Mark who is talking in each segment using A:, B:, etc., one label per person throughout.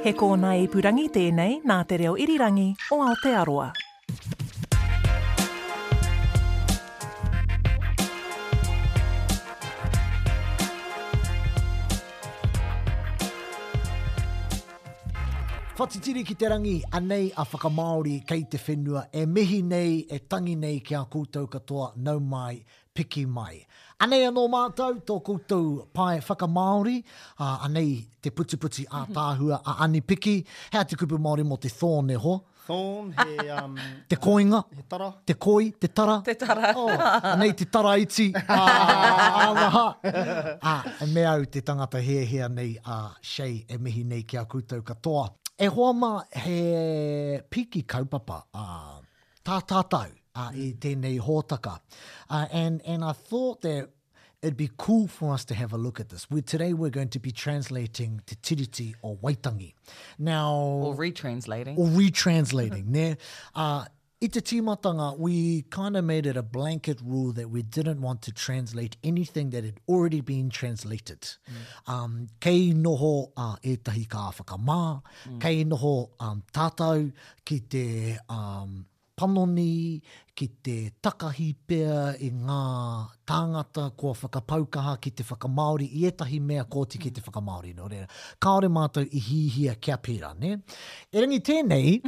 A: He kōnae ipurangi tēnei nā Te Reo Irirangi o Aotearoa.
B: Whatitiri ki te rangi, anei a Whakamāori kei te whenua e mihi nei, e tangi nei ki a koutou katoa, nau mai, piki mai. Anei anō mātou tō koutou pae whakamāori, ā, anei te putiputi ātaahua a Ani Piki. He aha te kupu Māori mō te thorn e hoa?
C: Thorn, he, um,
B: Te koinga,
C: he tara.
B: te koi, te tara.
A: Te tara.
B: Oh, anei te tara iti, ā, āna ha. Ā, me au te tangata hiahia nei a Shay e mihi nei ki a koutou katoa. E hoa mā, he piki kaupapa, ā, tātātau. uh, mm. i tēnei hōtaka. Uh, and, and I thought that it'd be cool for us to have a look at this. We, today we're going to be translating Te Tiriti or Waitangi. Now,
D: or retranslating.
B: Or retranslating. ne, uh, I te timatanga, we kind of made it a blanket rule that we didn't want to translate anything that had already been translated. Mm. Um, kei noho uh, e ka whakamā, mm. kei noho um, tātou ki te panoni, ki te takahi pea i ngā tāngata kua whakapau kaha ki te whakamāori i ētahi mea koti ki te whakamāori, nō reira, kāore mātou i hihia kia pērā, nē? Erangi tēnei,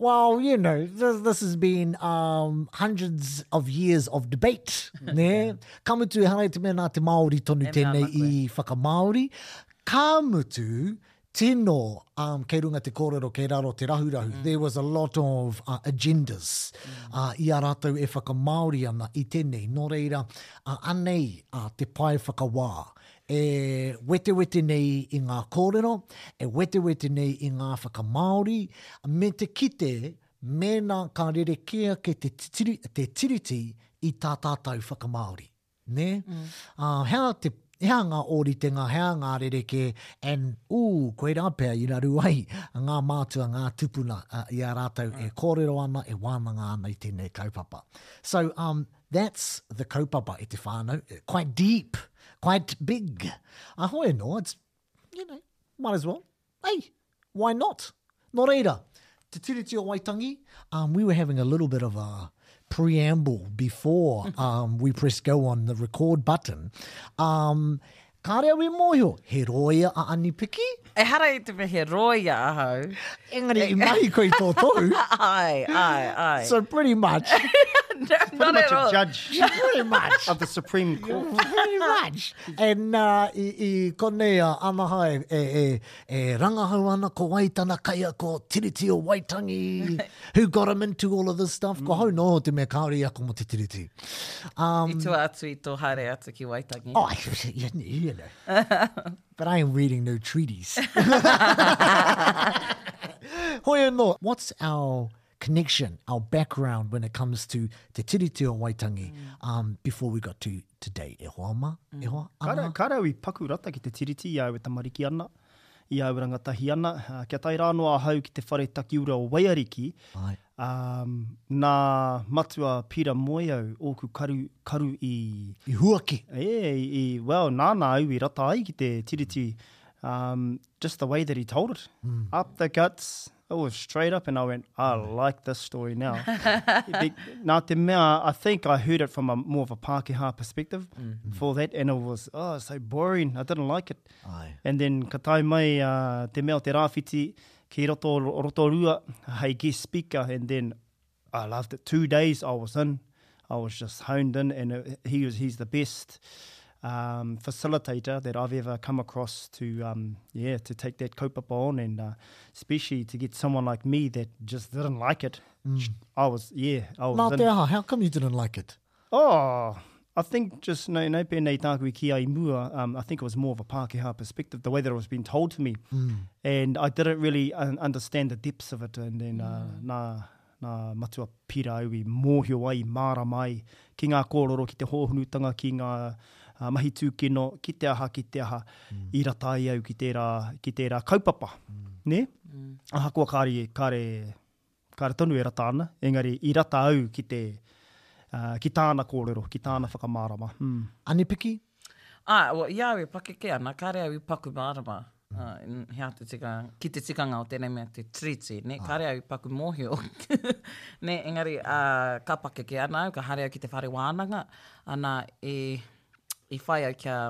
B: well, you know, this, this has been um, hundreds of years of debate, nē? Ka mutu, ehara i te mea nā te Māori tonu tēnei i whakamāori, ka mutu, Tino, um, kei runga te kōrero, kei raro te rahurahu. There was a lot of uh, agendas uh, i a rātou e whakamāori ana i tēnei. Nō reira, uh, anei uh, te pae whakawā e wetewete nei i ngā kōrero, e wetewete nei i ngā whakamāori, me te kite mēnā ka rerekē ake te, titiri, te tiriti i tā tātou whakamāori. Nē? Mm. Ā, hea te hea ngā ōritenga, hea ngā rerekē, and ū, koirā pea i raru ai ngā mātua, ngā tupuna uh, i a rātou e kōrero ana, e wānanga ana i tēnei kaupapa. So, um, that's the kaupapa i te whānau, quite deep, quite big. Ahoe no, it's, you know, might as well. Hey! Why not? Nō reira, Te Tiriti o Waitangi, um, we were having a little bit of a preamble before um, we press go on the record button. Um, kāre au e mōhio, he rōia a Ani Piki.
D: Ehara i te mea he rōia ahau.
B: Engari, i mahi koe i tō tohu.
D: ai, ai, ai.
B: So pretty much.
D: no,
C: pretty much a judge.
B: pretty much.
C: Of the Supreme Court.
B: pretty much. And i konei a Anaha e rangahau ana, ko wai tana kaiako, Tiriti o Waitangi, who got him into all of this stuff, ko hau noho te mea kaore i ako mo te Tiriti.
D: I tua atu i to haere atu ki Waitangi.
B: Oh, you know. But I am reading no treaties. Hoi ano, what's our connection, our background when it comes to te tiriti o Waitangi mm. um, before we got to today. E hoa ma, mm. e hoa. Ana.
C: Ka, rau i paku rata ki te tiriti i au e tamariki ana, i au e rangatahi ana. Uh, kia tai rāno ahau ki te whare takiura o Waiariki,
B: Ai.
C: Um, nā matua Pira Moeau, ōku karu, karu i...
B: I huaki.
C: E, i, well, nāna au i rata ai ki te tiriti. Mm um, just the way that he told it.
B: Mm.
C: Up the guts, I was straight up and I went, I like this story now. Be, nā te mea, I think I heard it from a more of a Pākehā perspective
B: mm.
C: for that and it was, oh, so boring, I didn't like it.
B: Aye.
C: And then ka tai mai uh, te mea o te rāwhiti ki roto, roto rua, hei guest speaker and then I loved it. Two days I was in, I was just honed in, and it, he was, he's the best um, facilitator that I've ever come across to um, yeah to take that kaupapa on and uh, especially to get someone like me that just didn't like it. Mm. I was yeah. I was
B: Nā te how come you didn't like it?
C: Oh, I think just no, no, pēnei tāku i kī ai i mua, um, I think it was more of a Pākehā perspective, the way that it was being told to me. And I didn't really un- understand the depths of it. And then, uh, nā, nā Matua Pira au i mōhio ai, i mārama ai ki ngā kōrero, ki te hōhonutanga, ki ngā uh, mahi tūkino, ki te aha, ki te aha, i rata ai au ki tērā, ki tērā kaupapa, nē? Ahakoa kāre, kāre Kāre tonu e rata ana, engari i rata au ki te, ki tāna kōrero, ki tāna whakamārama. Mm.
B: Anipiki?
D: Āe, o, i a au e pakeke ana, kāre au i paku mārama. Mm. He aha te tikanga, ki te tikanga o tēnei mea te treaty, nē, kāre au i paku mōhio. Nē, engari, ā, ka pakeke ana au, ka haere au ki te whare wānanga, ana, i, i whai au kia,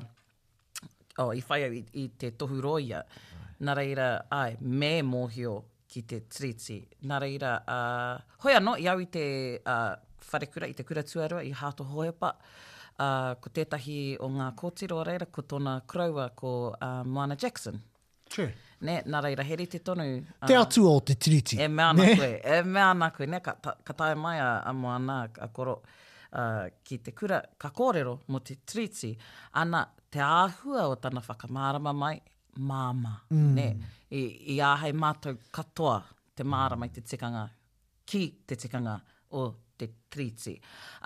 D: Oh, i whai au i te tohu rōia. Nā reira, āe, me mōhio ki te tiriti. Nā reira, hoi anō, i au i te wharekura, i te kura tuarua, i Hāto Hohepa, ko tētahi o ngā kōtiro, reira, ko tōna koroua, ko Moana Jackson.
B: True.
D: Ne, nā reira, he rite tonu. Uh,
B: te atua o te tiriti.
D: E mea ana koe, e mea ana koe. Ne, ka, ta, ka tae mai a, a Moana, a Koro, uh, ki te kura, ka kōrero mo te tiriti. Ana, te āhua o tana whakamārama mai, māmā. Mm. Ne, i, i āhei mātou katoa te mārama i te tikanga ki te tikanga o te Tiriti.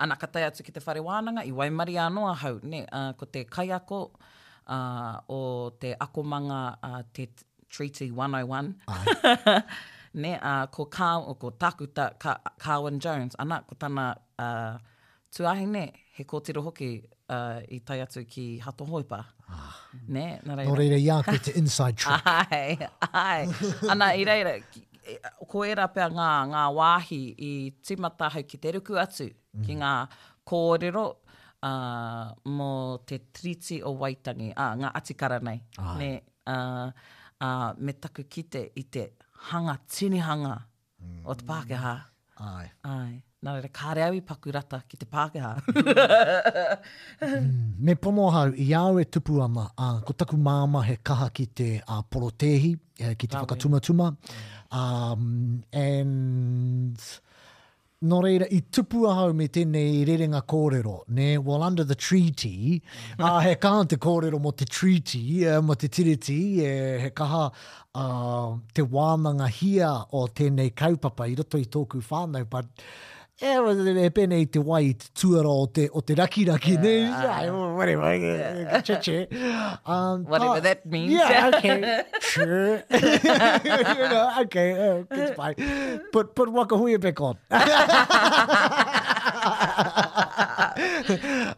D: Ana, ka tae atu ki te whare wānanga, i waimarie anō ahau, nē, ā, ko te kaiako, ā, o te akomanga, ā, te Treaty 101, nē, ā, ko Car, ko Tākuta Car, Carwyn Jones, ana, ko tana, ā, Tuāhine, he kōtiro hoki i tae atu ki Hato Hōipa. Ah. Nē, nā reira.
B: Nō reira i a koe te inside track.
D: Āe, āe. Ana, i reira, ko ērā pea ngā, ngā wāhi i tīmata ahau ki te ruku atu mm. ki ngā kōrero uh, mō te Treaty o Waitangi, uh, ngā atikara nei.
B: Āe.
D: Nē, uh, uh, me taku kite i te hanga tinihanga o te Pākehā.
B: Ai.
D: Ai. Nā reira, kāre au i paku rata ki te Pākehā.
B: mm, me pono ahau, i au e tupu ana, a, ko taku māma he kaha ki te a, porotēhi, e, ki te
D: Rawe.
B: whakatumatuma. Um, and... Nō reira, i tupu ahau me tēnei rerenga kōrero, ne? Well, under the treaty, uh, he kaha te kōrero mo te treaty, uh, mo te tiriti, uh, he kaha, ā, te wānangahia o tēnei kaupapa i roto i tōku whānau, but, yeah, e pēnei i te wai i te tuara o te, o te rakiraki, nē, yeah, uh, whatever, yeah, che che. Um,
D: whatever
B: tā,
D: that means.
B: Yeah, okay, sure. you know, okay, uh, good bye. Put, put waka huia back on.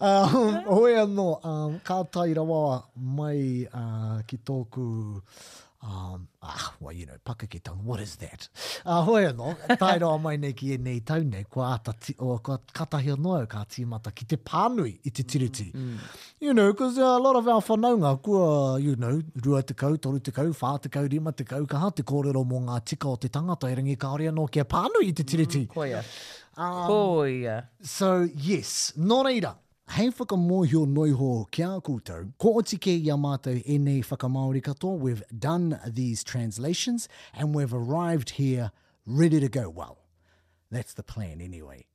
B: um, hoi anō, um, kā tai rawa mai uh, ki tōku... Uh, Um, ah, well, you know, pakeketanga, what is that? Uh, hoi anō, tae roa mai nei ki ēnei tau nei, kua ata, ti, o, kua katahi anō au kā tīmata ki te pānui i te tiriti. Mm, mm. You know, because uh, a lot of our whanaunga, kua, you know, rua te kau, toru te kau, whā te kau, rima te kau, kaha te kōrero mō ngā tika o te tangata, e rangi kāore anō kia pānui i te tiriti.
D: Mm, koia. Um, koia.
B: So, yes, nō reira, Hei whakamōhio noa iho ki a koutou, kua oti kē i a mātou ēnei whakamāori katoa, we've done these translations and we've arrived here ready to go, well, that's the plan anyway.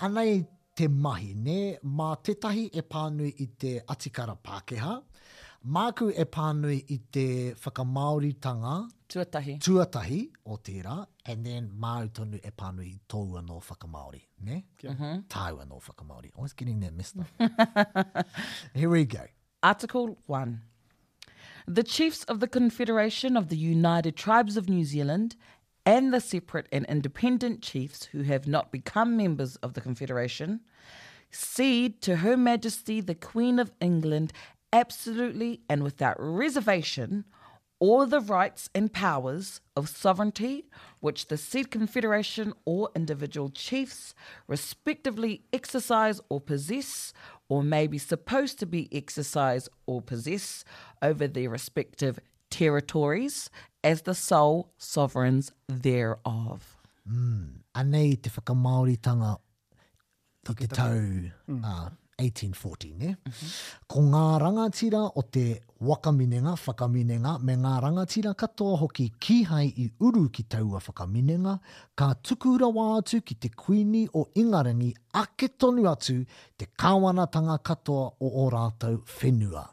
B: Anei te mahi, nē, mā tētahi e pānui i te atikara Pākehā, māku e pānui i te whakamāoritanga.
D: Tuatahi.
B: Tuatahi o tērā, and then māu tonu e pānui i tōu anō whakamāori, nē? Kia ora. Mm-hmm. Tāu anō whakamāori. Always getting that messed up. Here we go.
D: Article 1. The Chiefs of the Confederation of the United Tribes of New Zealand and the separate and independent chiefs who have not become members of the Confederation cede to Her Majesty the Queen of England absolutely and without reservation all the rights and powers of sovereignty which the said confederation or individual chiefs respectively exercise or possess or may be supposed to be exercise or possess over their respective territories as the sole sovereigns thereof.
B: Mm, anei te whakamāoritanga i te tau mm. uh, 1840, ne? Mm -hmm. Ko ngā rangatira o te wakaminenga, whakaminenga, me ngā rangatira katoa hoki kīhai i uru ki taua whakaminenga, ka tuku rawa atu ki te Kuini o Ingarangi ake tonu atu te kāwanatanga katoa o ō rātou whenua.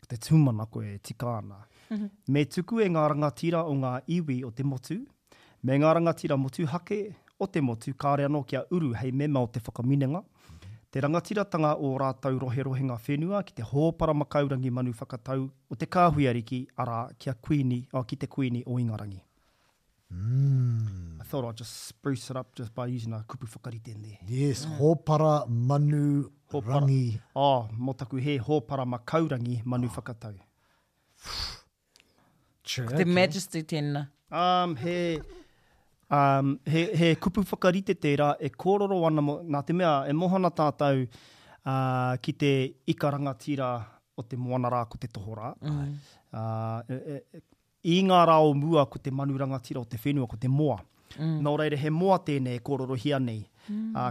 C: ko te tūmanako e tika ana. Me tuku e ngā rangatira o ngā iwi o te motu, me ngā rangatira motuhake o te motu kāore anō kia uru hei mema o te whakaminenga, te rangatiratanga o ō rātou roherohenga whenua ki te hōpara makaurangi manu whakatau o te kāhui ariki, arā, ki a Kuini, oh, ki te Kuini o Ingarangi. I thought I'd just spruce it up just by using a kupu whakarite in there.
B: Yes, mm. hōpara manu
C: hōpara.
B: rangi.
C: Oh, mō taku he hōpara makaurangi manu oh. whakatau.
B: True, Ko
D: te okay. majesty tēnā.
C: Um, he, um, he, he kupu whakarite tērā e kōroro ana, mo, nā te mea e mohana tātou uh, ki te ika rangatira o te moana rā ko te tohorā. Mm. Uh, e, e, I ngā rā o mua ko te manu rangatira o te whenua ko te moa. Nō reira he moa tēnei e kōrorohia nei.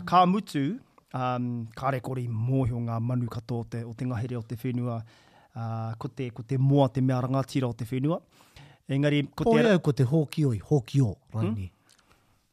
C: Ka mutu, kāre kore i mōhio ngā manu katoa o te o te ngahere o te whenua, ko te ko te moa te mea rangatira o te whenua. Engari ko te.
B: Kore au ko te hōkioi, hōkiō rānei.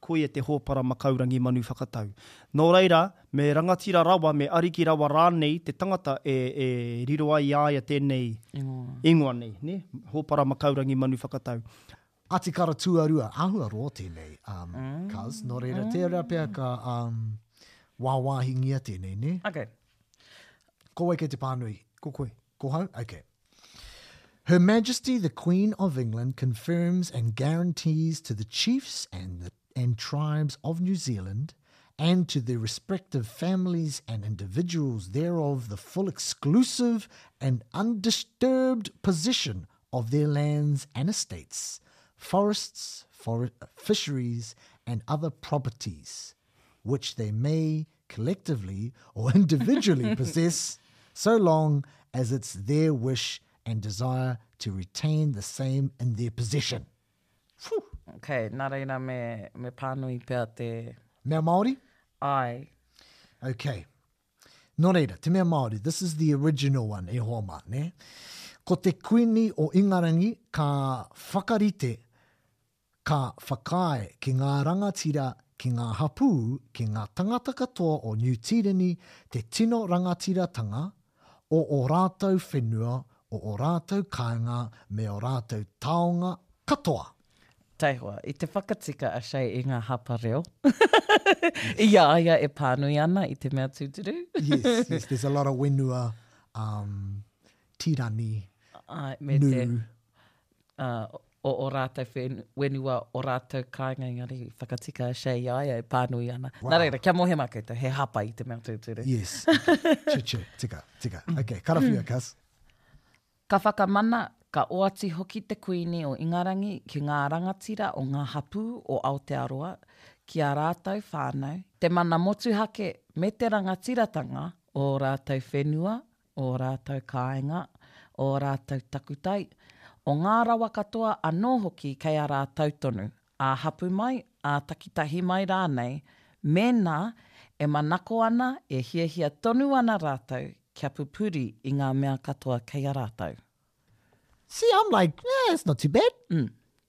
C: koia
D: te
C: hōpara makaurangi manu whakatau. Nō reira, me rangatira rawa, me ariki rawa rānei te tangata e, e riro ai i a ia tēnei
D: ingoa,
C: ingoa nei, ne? Hōpara makaurangi manu whakatau.
B: Atikara tuarua, āhua roa tēnei, um, mm. cuz, nō reira, mm. tērā pea ka um, wāwāhingia tēnei, ne?
D: Okay.
B: Ko wai kei te pānui?
C: Ko koe.
B: Ko hau? Okay. Her Majesty the Queen of England confirms and guarantees to the chiefs and the and tribes of New Zealand, and to their respective families and individuals thereof the full exclusive and undisturbed possession of their lands and estates, forests, for- fisheries, and other properties, which they may collectively or individually possess so long as it's their wish and desire to retain the same in their possession. Whew!
D: Ok, nā reira me, me pānui pea te...
B: Mea Māori?
D: Ai.
B: Ok. Nō reira, te mea Māori, this is the original one, e hoa mā, ne? Ko te Kuini o Ingarangi ka whakarite Ka whakaae ki ngā rangatira, ki ngā hapū, ki ngā tangata katoa o Niu Tīreni te tino rangatiratanga o ō rātou whenua, o ō rātou kāinga me ō rātou taonga katoa.
D: Taihoa, i te whakatika a Shea i ngā hapa reo, i a ia e pānui ana i te mea tūturu.
B: Yes, yes, there's a lot of whenua, um, tīrani,
D: Āe, me te, nuru. o o rātou whenu, whenua, o rātou kāinga, engari i whakatika a Shay i a ia e pānui ana. Nā reira, kia mohe mā koutou, he hapa i te mea tūturu.
B: Yes. Choo choo, tika, tika. Ok, karawhiua, cuz.
D: Ka whakamana, ka oati hoki te Kuini o Ingarangi ki ngā rangatira o ngā hapū o Aotearoa, ki ā rātou whānau, te mana motuhake me te rangatiratanga o ō rātou whenua, ō rātou kāinga, ō rātou takutai, o ngā rawa katoa anō hoki kei a rātou tonu, ā-hapū mai, ā-takitahi mai rānei, mēnā e manako ana, e hiahia tonu ana rātou kia pupuri i ngā mea katoa kei a rātou.
B: See, I'm like, eh, it's not too bad.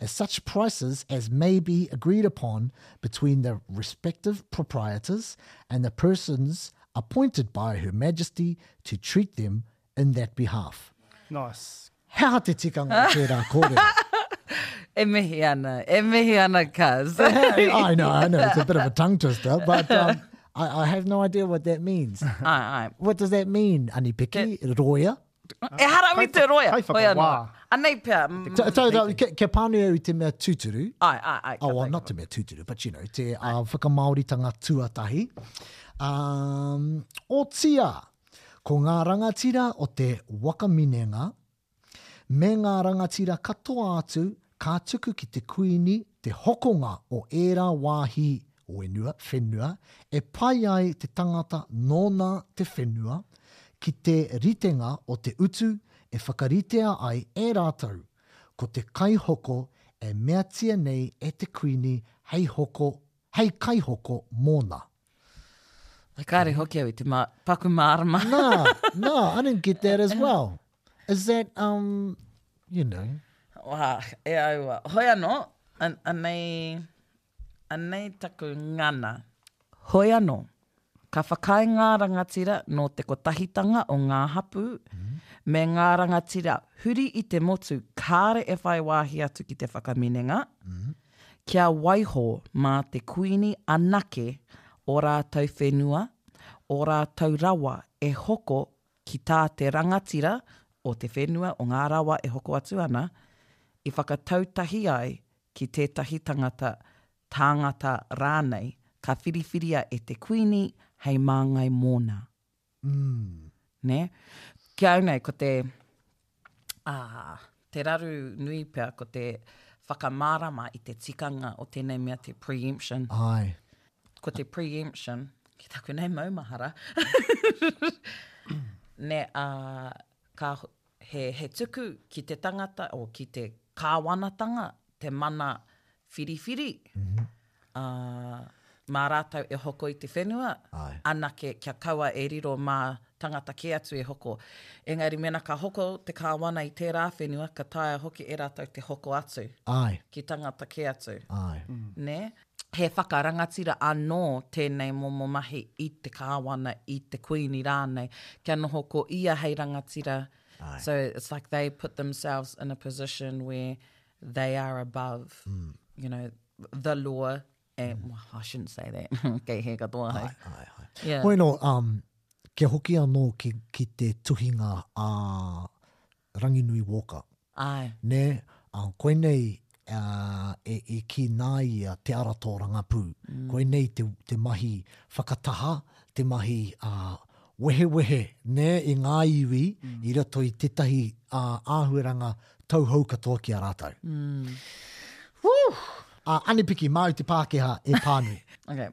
B: at such prices as may be agreed upon between the respective proprietors and the persons appointed by Her Majesty to treat them in that behalf.
C: Nice.
B: How ha te tikanga tērā kōrero.
D: E mihi ana, e mihi ana cuz.
B: I know, I know, it's a bit of a tongue twister, but um, I, I have no idea what that means. What does that mean, Anipiki? It,
D: Roya? Ehara ui te roea.
C: Kai whakawā.
D: Anei
B: pea. Tau rau, kia pānui au i te mea tūturu.
D: Ai, ai, ai.
B: Oh, well, not te mea tūturu, but you know, te whakamāoritanga tuatahi. Um, otia, ko ngā rangatira o te waka minenga, me ngā rangatira katoa atu Ka tuku ki te Kuini te hokonga o ērā wāhi whenua, whenua, e pai ai te tangata nōna te whenua, ki te ritenga o te utu e whakaritea ai e rātou, ko te kaihoko e meatia nei e te Kuini hei hoko, hei kaihoko mōna.
D: Ai kāre hoki au i te mā, paku mārama.
B: no, no, I didn't get that as well. Is that, um, you know.
D: Wā, e au wā. Hoi anō, an, anei, anei taku ngana. Hoi anō, ka whakaae ngā rangatira nō te kotahitanga o ngā hapū, mm. me ngā rangatira huri i te motu kāre e whai wāhi atu ki te whakaminenga, mm. Kia waiho mā te Kuini anake ō rātou whenua, ō rātou rawa e hoko ki tā te rangatira o te whenua, o ngā rawa e hoko atu ana, i whakatau tahi ai ki tētahi tangata, tāngata rānei, ka whiriwhiria e te Kuini hei māngai mōna. Nē? Ki au nei, ko te, te raru nui pea, ko te whakamārama i te tikanga o tēnei mea te pre-emption. Ko te pre-emption, ki taku nei maumahara, nē, ka, He, he tuku ki te tangata, or ki te Kāwanatanga, te mana whiriwhiri, ā, mā rātou e hoko i te whenua, anake kia kaua e riro mā tangata kē atu e hoko. Engari mēnā ka hoko te Kāwana i tērā whenua, ka taea hoki e rātou te hoko atu ki tangata kē atu. Nē? he whakarangatira anō tēnei momo mahi i te Kāwana, i te Kuini rānei, kia noho ko ia hei rangatira.
B: Aye.
D: So it's like they put themselves in a position where they are above, mm. you know, the law. And, mm. well, I shouldn't say that. Kei he katoa. Aye,
B: aye, aye.
D: Yeah.
B: Hoi no, um, kia hoki anō ki, ki te tuhinga a Ranginui Walker.
D: Ae.
B: Ne, a, koinei a, e, e ki na ia Te Ara Torangapuu. Mm. Koinei te, te mahi whakataha, te mahi a, wehewehe, ne, i nga iwi mm. i roto i tetahi a, ahueranga tauhou katoa ki a ratou. Mm. Whoo! A, Anipiki, Maui te Pakeha e Panui.
D: okay.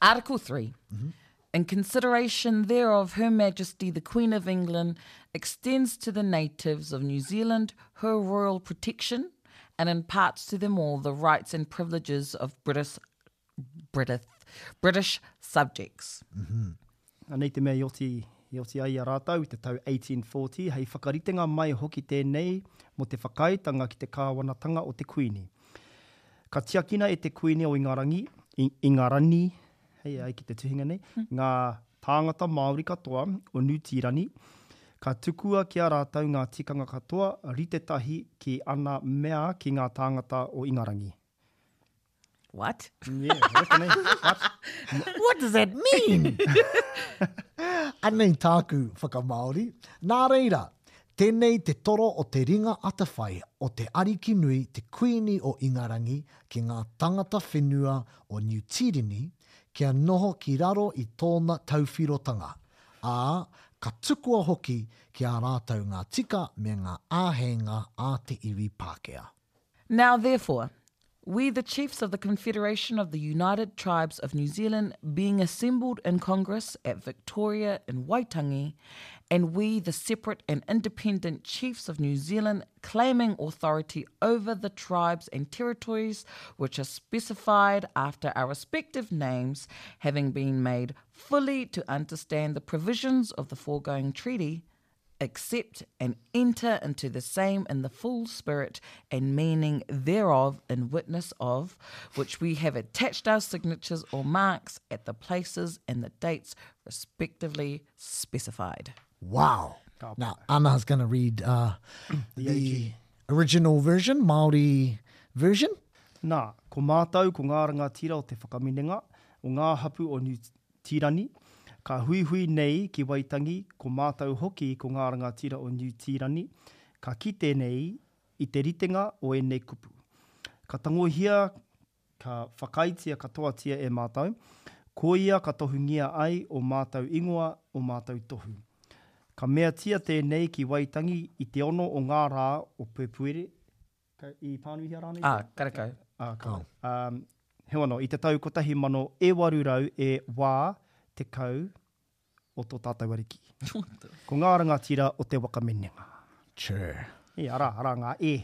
D: Article 3. Mm-hmm. In consideration thereof, Her Majesty the Queen of England extends to the natives of New Zealand her royal protection and imparts to them all the rights and privileges of British British, British subjects. Mm-hmm.
C: Anei te mea i oti, i oti ai i a rātou i te tau 1840, hei whakaritenga mai hoki tēnei mō te whakaaetanga ki te kāwanatanga o te Kuini. Ka tiakina e te Kuini o Ingarangi, Ingarani, hei ai ki te tuhinga nei, ngā tāngata Māori katoa o Niu Tīrani, ka tukua ki a rātou ngā tikanga katoa rite tahi ki ana mea ki ngā tāngata o Ingarangi.
D: What?
C: Yeah, what, mean, what?
B: what does that mean? Anei tāku whakamāori. Nā reira, tēnei te toro o te ringa atawhai o te ariki nui te Kuini o Ingarangi ki ngā tangata whenua o Niu Tīreni kia noho ki raro i tōna tauwhirotanga, ā, ka tukua hoki ki a rātou ngā tika me ngā āheinga a te iwi Pākehā.
D: Now therefore, we the chiefs of the Confederation of the United Tribes of New Zealand being assembled in Congress at Victoria in Waitangi and we, the separate and independent chiefs of New Zealand, claiming authority over the tribes and territories which are specified after our respective names, having been made fully to understand the provisions of the foregoing treaty, accept and enter into the same in the full spirit and meaning thereof in witness of which we have attached our signatures or marks at the places and the dates respectively specified.
B: Wow. Ka Now, pai. Ana's going to read uh, The the AG. original version, Māori version.
C: Nā, ko mātou ko ngā rangatira o te whakaminenga, o ngā hapu o Niu Tīrani, ka huihui nei ki Waitangi, ko mātou hoki ko ngā rangatira o Niu Tīrani, ka kite nei i te ritenga o ēnei kupu. Ka tangohia, ka whakaaetia katoatia e mātou, koia ka tohungia ai o mātou ingoa, o mātou tohu. Ka meatia tēnei ki Waitangi i te ono o ngā rā o Pēpuere, I pānuihia rānei
D: te. Ā, karekau.
C: Ā, karekau. Ā, heu anō, i te tau kotahi mano e waru rau e wā tekau o tō tātou ariki. Ko ngā rangatira o te waka
B: menenga. Sure.
C: E, arā, arā ngā e.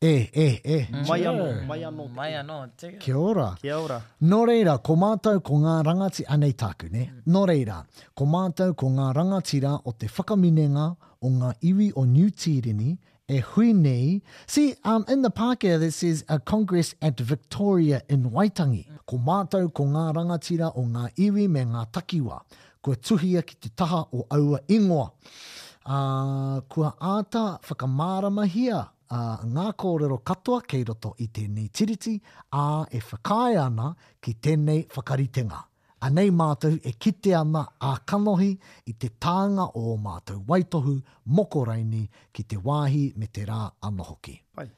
B: E, e, e.
C: Mai anō, mai anō te e.
D: Mai anō te e.
B: Kia ora.
C: Kia ora.
B: Nō reira, ko mātou ko ngā rangati, anei tāku, nē? Nō reira, ko mātou ko ngā rangatira o te whakaminenga o ngā iwi o Niu Tīreni E hui nei, See, um, in the Pākehā that says a congress at Victoria in Waitangi. Ko mātou ko ngā rangatira o ngā iwi me ngā takiwā, kua tuhia ki te taha o aua ingoa. Ā, kua āta whakamāramahia ā, ngā kōrero katoa kei roto i tēnei Tiriti, ā, e whakaae ana ki tēnei whakaritenga. Anei mātou e kite ana ā kanohi i te tānga o ō mātou waitohu moko raini ki te wāhi me te rā ano hoki.
C: Pai.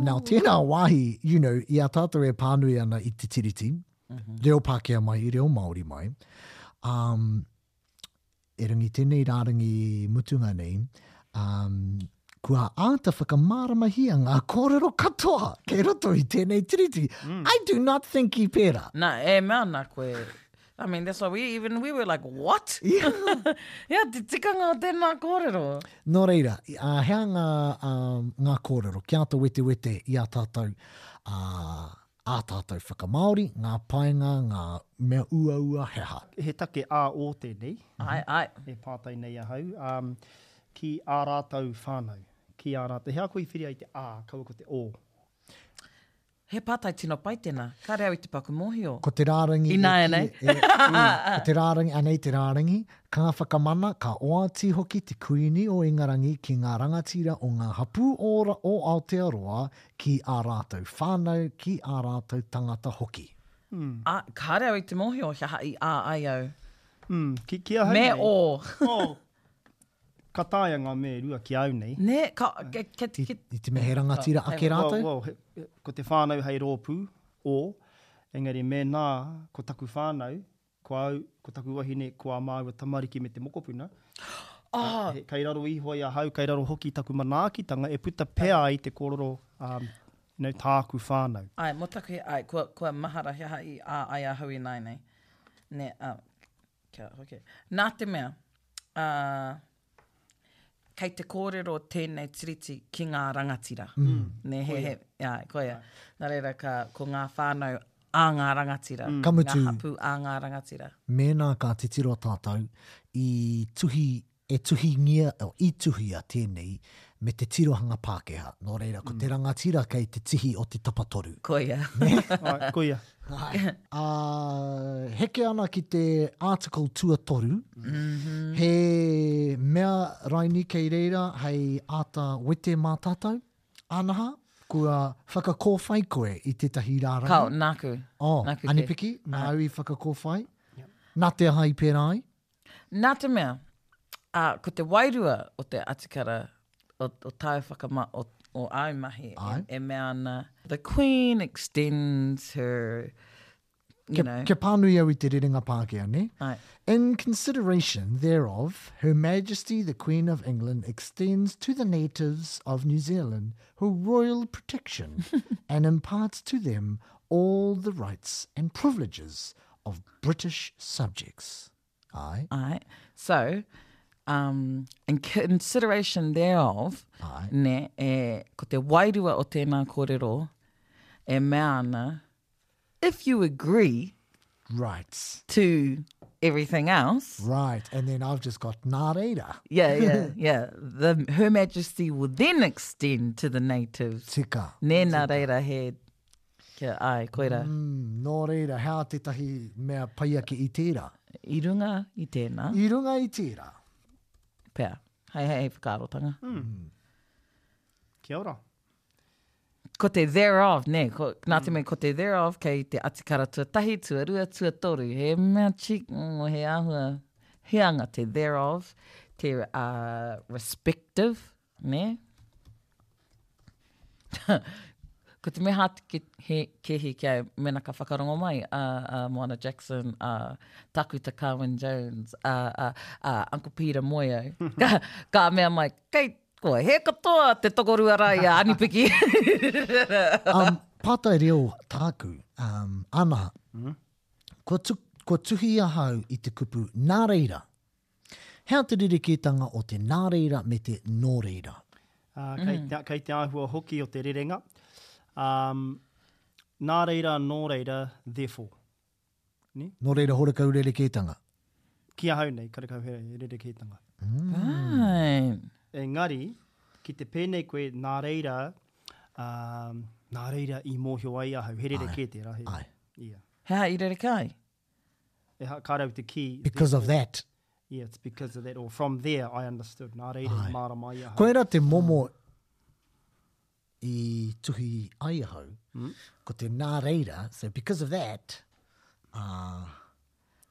B: Now, tēnā wāhi, you know, i a tātou e pānui ana i te Tiriti, reo Pākehā mai, reo Māori mai, um, E rangi tenei rarangi mutunga nei, um, kua āta whakamāramahia ngā kōrero katoa kei roto i tēnei tiriti. Mm. I do not think i pērā.
D: Nā, e mea ana koe. I mean, that's why we, even we were like, what?
B: Yeah.
D: yeah, te tikanga o tēnā kōrero.
B: Nō reira, uh, hea ngā, uh, ngā kōrero, kia ata wetewete i a tātou uh, Ā tātou whakamāori, ngā painga, ngā mea uaua, he aha.
C: He take ā-ō tēnei.
D: Āe, āe.
C: E pātai nei ahau, ā, ki ā rātou whānau, ki ā rātou, he aha koe i whiria i te ā, kaua ko te ō?
D: He pātai tino pai tēnā. Kāre au i te paku mōhio.
B: Ko te rārangi e. Ināianei. Ko te rārangi, anei te rārangi, ka whakamana, ka oati hoki te Kuini o Ingarangi ki ngā rangatira o ngā hapū ora o Aotearoa ki ā rātou whānau, ki ā rātou tangata hoki.
D: Ā, kāre au i te mōhio he aha i ā ai au.
C: Mm, ki, ki ahau
D: Me
C: nei.
D: ō.
C: Oh, ka taea ngā me e rua ki au nei.
D: Nē, ka, ka, ka,
B: I,
D: ka,
B: i te mea he rangatira
D: Hei
B: ake wā.
C: Well, rātou. well, he, he- ko te whānau hei rōpū, ō, engari mēnā ko taku whānau, ko au, ko taku wahine, ko ā māua tamariki me te mokopuna, kei raro iho i ahau, kei raro hoki i taku manaakitanga e puta pea ai te kōrero no tāku whānau.
D: Ae, mo taku, ae, kua, kua mahara he aha i a ai ahau ināianei. Nē, ā, kia hoki. Nā te mea, ā. kei te kōrero tēnei tiriti ki ngā rangatira. Mm. Ne, he, he, ia, koia. Yeah. Nā reira, ka, ko ngā whānau a ngā rangatira, mm.
B: ka mutu,
D: ngā hapū a ngā rangatira.
B: Mēnā ka titiro tātou, i tuhi, e tuhingia, i tuhia tēnei, me te tirohanga Pākehā. Nō reira, ko te rangatira kei te tihi o te tapatoru.
D: Koia.
C: Nē? Āe, koia.
B: Āe. Ā, heke ana ki te article tuatoru, he mea raini kei reira hei āta wete mā tātou, ānaha, kua whakakōwhai koe i tētahi rārangi.
D: Kao, nāku.
B: Oh,
D: Nāku te-
B: Anipiki, nāu i whakakōwhai? Nā te aha i pērā ai?
D: Nā te mea, a, ko te wairua o te atikara o, o tāu whakama, o, o āu mahi, e,
B: Ai.
D: e mea ana, the Queen extends her, you
B: Kia,
D: know,
B: kia pānui au i te rerenga Pākehā, nē?
D: Ai.
B: In consideration thereof, Her Majesty the Queen of England extends to the natives of New Zealand her royal protection and imparts to them all the rights and privileges Of British subjects. Aye.
D: Aye. So, um, in consideration thereof,
B: Aye.
D: ne, e, ko te wairua o tēnā kōrero, e mea ana, if you agree
B: Right.
D: to everything else,
B: Right. And then I've just got nā reira.
D: yeah, yeah, yeah, the, Her Majesty will then extend to the natives.
B: Tika.
D: Nē, nā reira he Kia, āe, koirā. Mm,
B: nō reira, hea tētahi mea pai ake i tērā?
D: I runga i tēnā.
B: I runga i tērā.
D: Pea, hai, hai, hai whakaarotanga. Mm. Mm.
C: Kia ora.
D: Ko te thereof, ne, ko, nā mm. te mei, ko te thereof, kei te atikara tuatahi, tuarua, tuatoru, he mea chik, mm, he ahua, heanga te thereof, te uh, respective, Nē? Ko te mea hāteke he kēhi kia mena ka whakarongo mai a, a Moana Jackson, a Takuta Carwyn Jones, a, a, a Uncle Peter Moyo, ka, ka mea mai, kei ko he katoa te tokorua rā i a Anipiki.
B: um, pātai reo tāku, um, anaha, mm. ko, tu, ko tuhi ahau i te kupu, nā reira, Hea te rerekētanga o te nā reira me te nō reira?
C: Ā, kei, mm. te, kei te āhua hoki o te rerenga. Um, nā reira, nō reira, therefore. Ne?
B: Nō reira horekau rerekētanga.
C: Ki ahau nei, karekau he rerekētanga. Mm.
D: Right.
C: Engari, ki te pēnei koe, nā reira, um, nā reira i mōhio ai ahau. He rerekē tērā.
B: He, ai.
C: Yeah.
D: Hea, i rerekē
C: ai? Ehara, kāre au te kī.
B: Because of that.
C: Yeah, it's because of that, or from there I understood. Nā reira i mārama ai ahau.
B: Koira te momo i tuhi ai ahau. Mm. Ko te nā reira, so because of that, uh,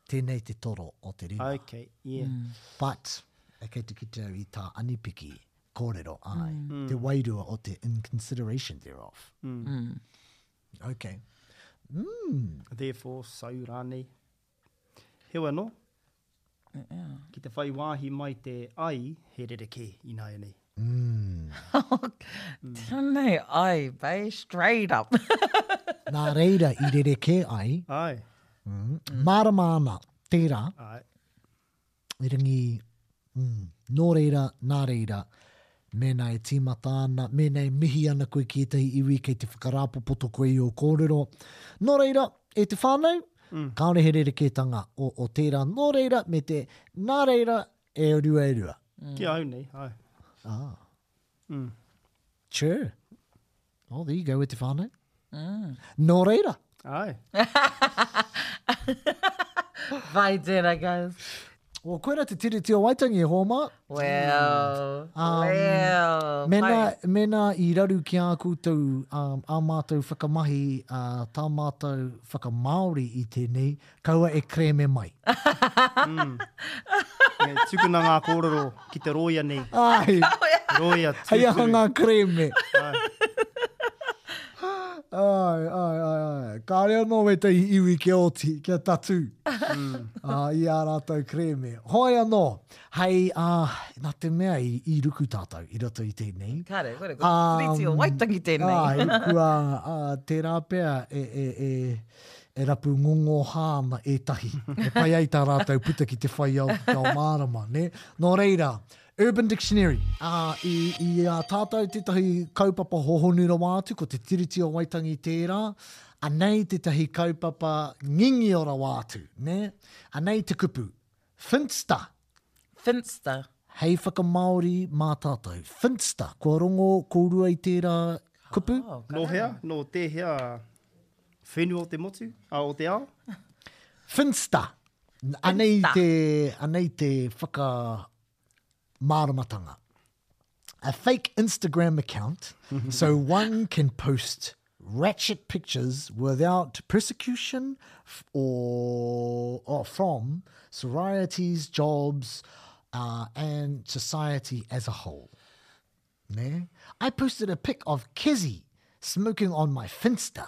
B: tēnei te toro o te rima.
C: Okay, yeah.
D: Mm.
B: But, e kei te kite au i tā anipiki kōrero ai, mm. te wairua o te in consideration thereof.
D: Mm. Mm.
B: Okay. Mm.
C: Therefore, so rānei. Heoi anō,
D: yeah.
C: ki te whai wāhi mai te ai, he rerekē ināianei.
B: Mm.
D: Tēnei ai, bay, straight up.
B: Nā reira, i rerekē ai.
C: Ai.
B: Mm. Mm. Mārama ana, tērā.
C: Ai.
B: I rangi, mm, nō reira, nā reira, mēnā e tīmata ana, mēnā e mihi ana koe ki ētahi iwi kei te whakarāpopoto koe i ō kōrero, nō reira, e te whānau, mm. kāore he rerekētanga o, o tērā, nō reira, me te, nā reira, e rua e rua.
C: Mm. Ki au nei, ai.
B: Ah.
C: Mm.
B: Sure. Oh, there you go with te whānau.
D: Mm.
B: Nō reira.
C: Ai.
D: Vai tēnā, guys.
B: Well, koe te tiriti o Waitangi, e Hōma.
D: Well,
B: um,
D: well.
B: Mena, mena i raru ki a koutou um, a mātou whakamahi, uh, tā mātou whakamaori i tēnei, Kaua e kerēme mai.
C: Me tukuna ngā kōrero ki te rōia nei.
B: Āe.
C: Rōia
B: tūturu.
C: Hei
B: aha ngā kerēme? Āe, āe, āe, āe. Kāore anō wētahi iwi kia oti, kia tatū i ā rātou kerēme. Hoi anō, hei, nā te mea i ruku tātou i roto i tēnei.
D: Kāre, kāre,
B: ko
D: Te Tiriti o Waitangi tēnei.
B: Āe, kua tērā pea e, e, e, e rapu ngongōhā ana ētahi, e pai ai tā rātou puta ki te whai ao, ki te ao mārama, nē. Nō reira, Urban Dictionary, ā, i, i a tātou tētahi kaupapa hohonu rawa atu, ko Te Tiriti o Waitangi tērā, anei tētahi kaupapa ngingio rawa atu, nē. Anei te kupu, Finsta,
D: Finster.
B: Hei whakamāori mā tātou. Finster, kua rongo kōrua i tērā kupu?
D: Oh,
C: ka Nō hea, nō tēhea whenua o te motu, a, o te ao?
B: Finster. Anei te, anei te whaka māramatanga. a fake Instagram account so one can post ratchet pictures without persecution or, or from sororities, jobs, uh, and society as a whole. Ne, I posted a pic of Kizzy smoking on my Finster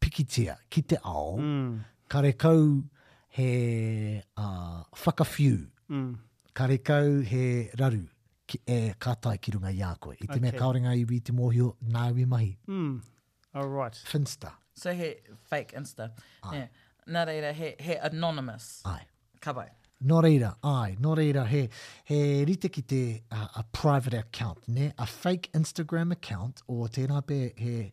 B: pikitia ki te ao, karekau he whakawhiu, karekau he raru e ka tae ki runga i a koe. I te mea
C: kaore
B: nga iwi i te mohio, nāu
C: i mahi. Alright.
B: Finsta.
D: So he fake Insta. Ai. Na reira he anonymous.
B: Ai.
D: Ka bai.
B: No reira, ai, no reira he rite ki te a private account, ne? A fake Instagram account o tēnā pē he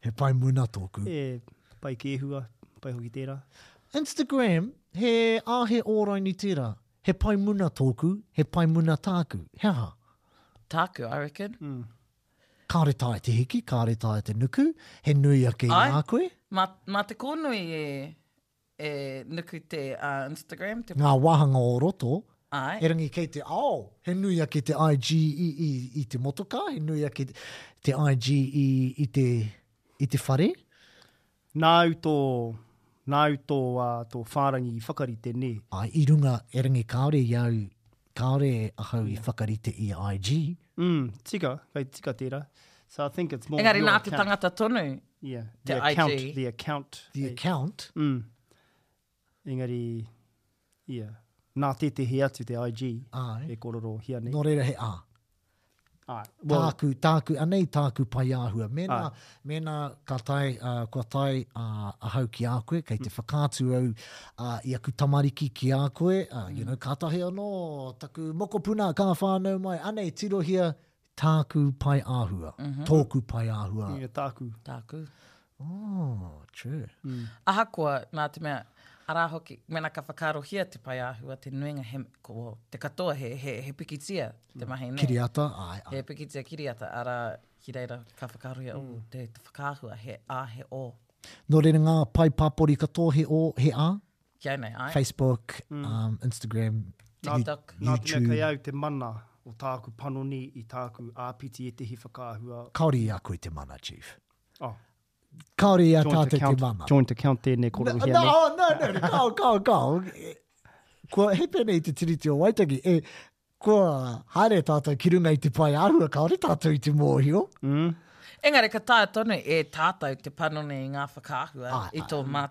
B: He
D: pae muna
B: tōku.
C: He pae kēhua, pae hoki tērā.
B: Instagram, he āhe ōraini tērā. He pae muna tōku, he pae muna tāku. He aha?
D: Tāku, I reckon.
C: Mm.
B: Kāore tāe te hiki, kāore tāe te nuku. He nui ake i a koe?
D: Mā, mā te kōnui e, E nuku te Instagram.
B: Ngā wāhanga o roto, erangi kei te ao, he nui ake te IG i te motokā, he nui ake te IG i te whare.
C: Nāu tō, nāu tō whārangi i whakarite,
B: nē. I runga, erangi kāore i au Kāore e ahau i whakarite i IG.
C: Mm, tika, kei tika tērā. So I think it's more
D: Engari nā te tangata tonu
C: yeah,
D: te
C: the account,
D: IG.
C: The account.
B: The
C: eh.
B: account.
C: Mm. Engari, yeah. Nā tētehi atu te IG
B: Ai.
C: e kororo hia nei.
B: Nō reira he a. Tāku, tāku, anei tāku pae āhua.
C: Mēnā,
B: mēnā ka tae, uh, kua tae uh, ahau ki a koe, kei te mm. whakaatu au uh, i aku tamariki ki a koe, uh, you know, mm. kātahi anō taku mokopuna ka whānau mai, anei tirohia tāku pae āhua, mm -hmm. tōku pae āhua.
C: Yeah, tāku.
D: Tāku.
B: Oh, true. Mm.
D: Ahakoa, nā te mea, arā hoki, mena ka whakaarohia te pae āhua, te nuinga, he, ko, te katoa, he, he, he pikitia te mm. mahi nei.
B: Kiriata, ai, ai.
D: He pikitia kiriata, arā, ki reira ka whakaarohia, mm. oh, te, te whakaahua, he a, he o.
B: Nō reira ngā pae pāpori katoa, he o, he a.
D: Kia nei, ai.
B: Facebook, mm. um, Instagram,
C: Nā,
D: YouTube.
C: Nā te mea kei au te mana o tāku panoni i tāku āpiti e tehi whakaahua.
B: Kaori i aku i te mana, Chief.
C: Oh.
B: Kāore i a tātou te mama.
C: Joint account tēnei
B: koro
C: hea.
B: No,
C: no, no,
B: no, no, kao, kao, kao. Kua he pēnei i te tiriti o Waitangi, e, kua haere tātou ki runga i te pae āhua, kāore tātou i te mōhio.
C: Mm.
D: Engari ka taea tonu e tātou te panoni i ngā whakaahua
B: Ai,
D: i tō ai.
B: mā-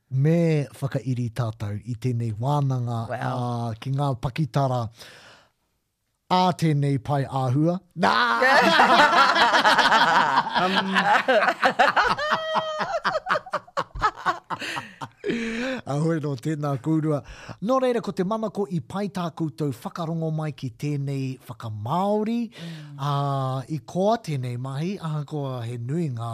B: Me whakairi tātou i tēnei wānanga ki ngā pakitara ā tēnei pae āhua. Nā! Ahoi nō, tēnā kōrua. Nō reira, ko te manako i pai tā koutou whakarongo mai ki tēnei whakamāori. I koa tēnei mahi, ahakoa he nui ngā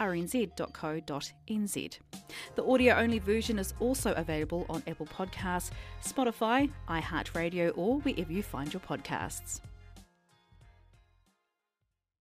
E: rnz.co.nz. The audio only version is also available on Apple Podcasts, Spotify, iHeartRadio, or wherever you find your podcasts.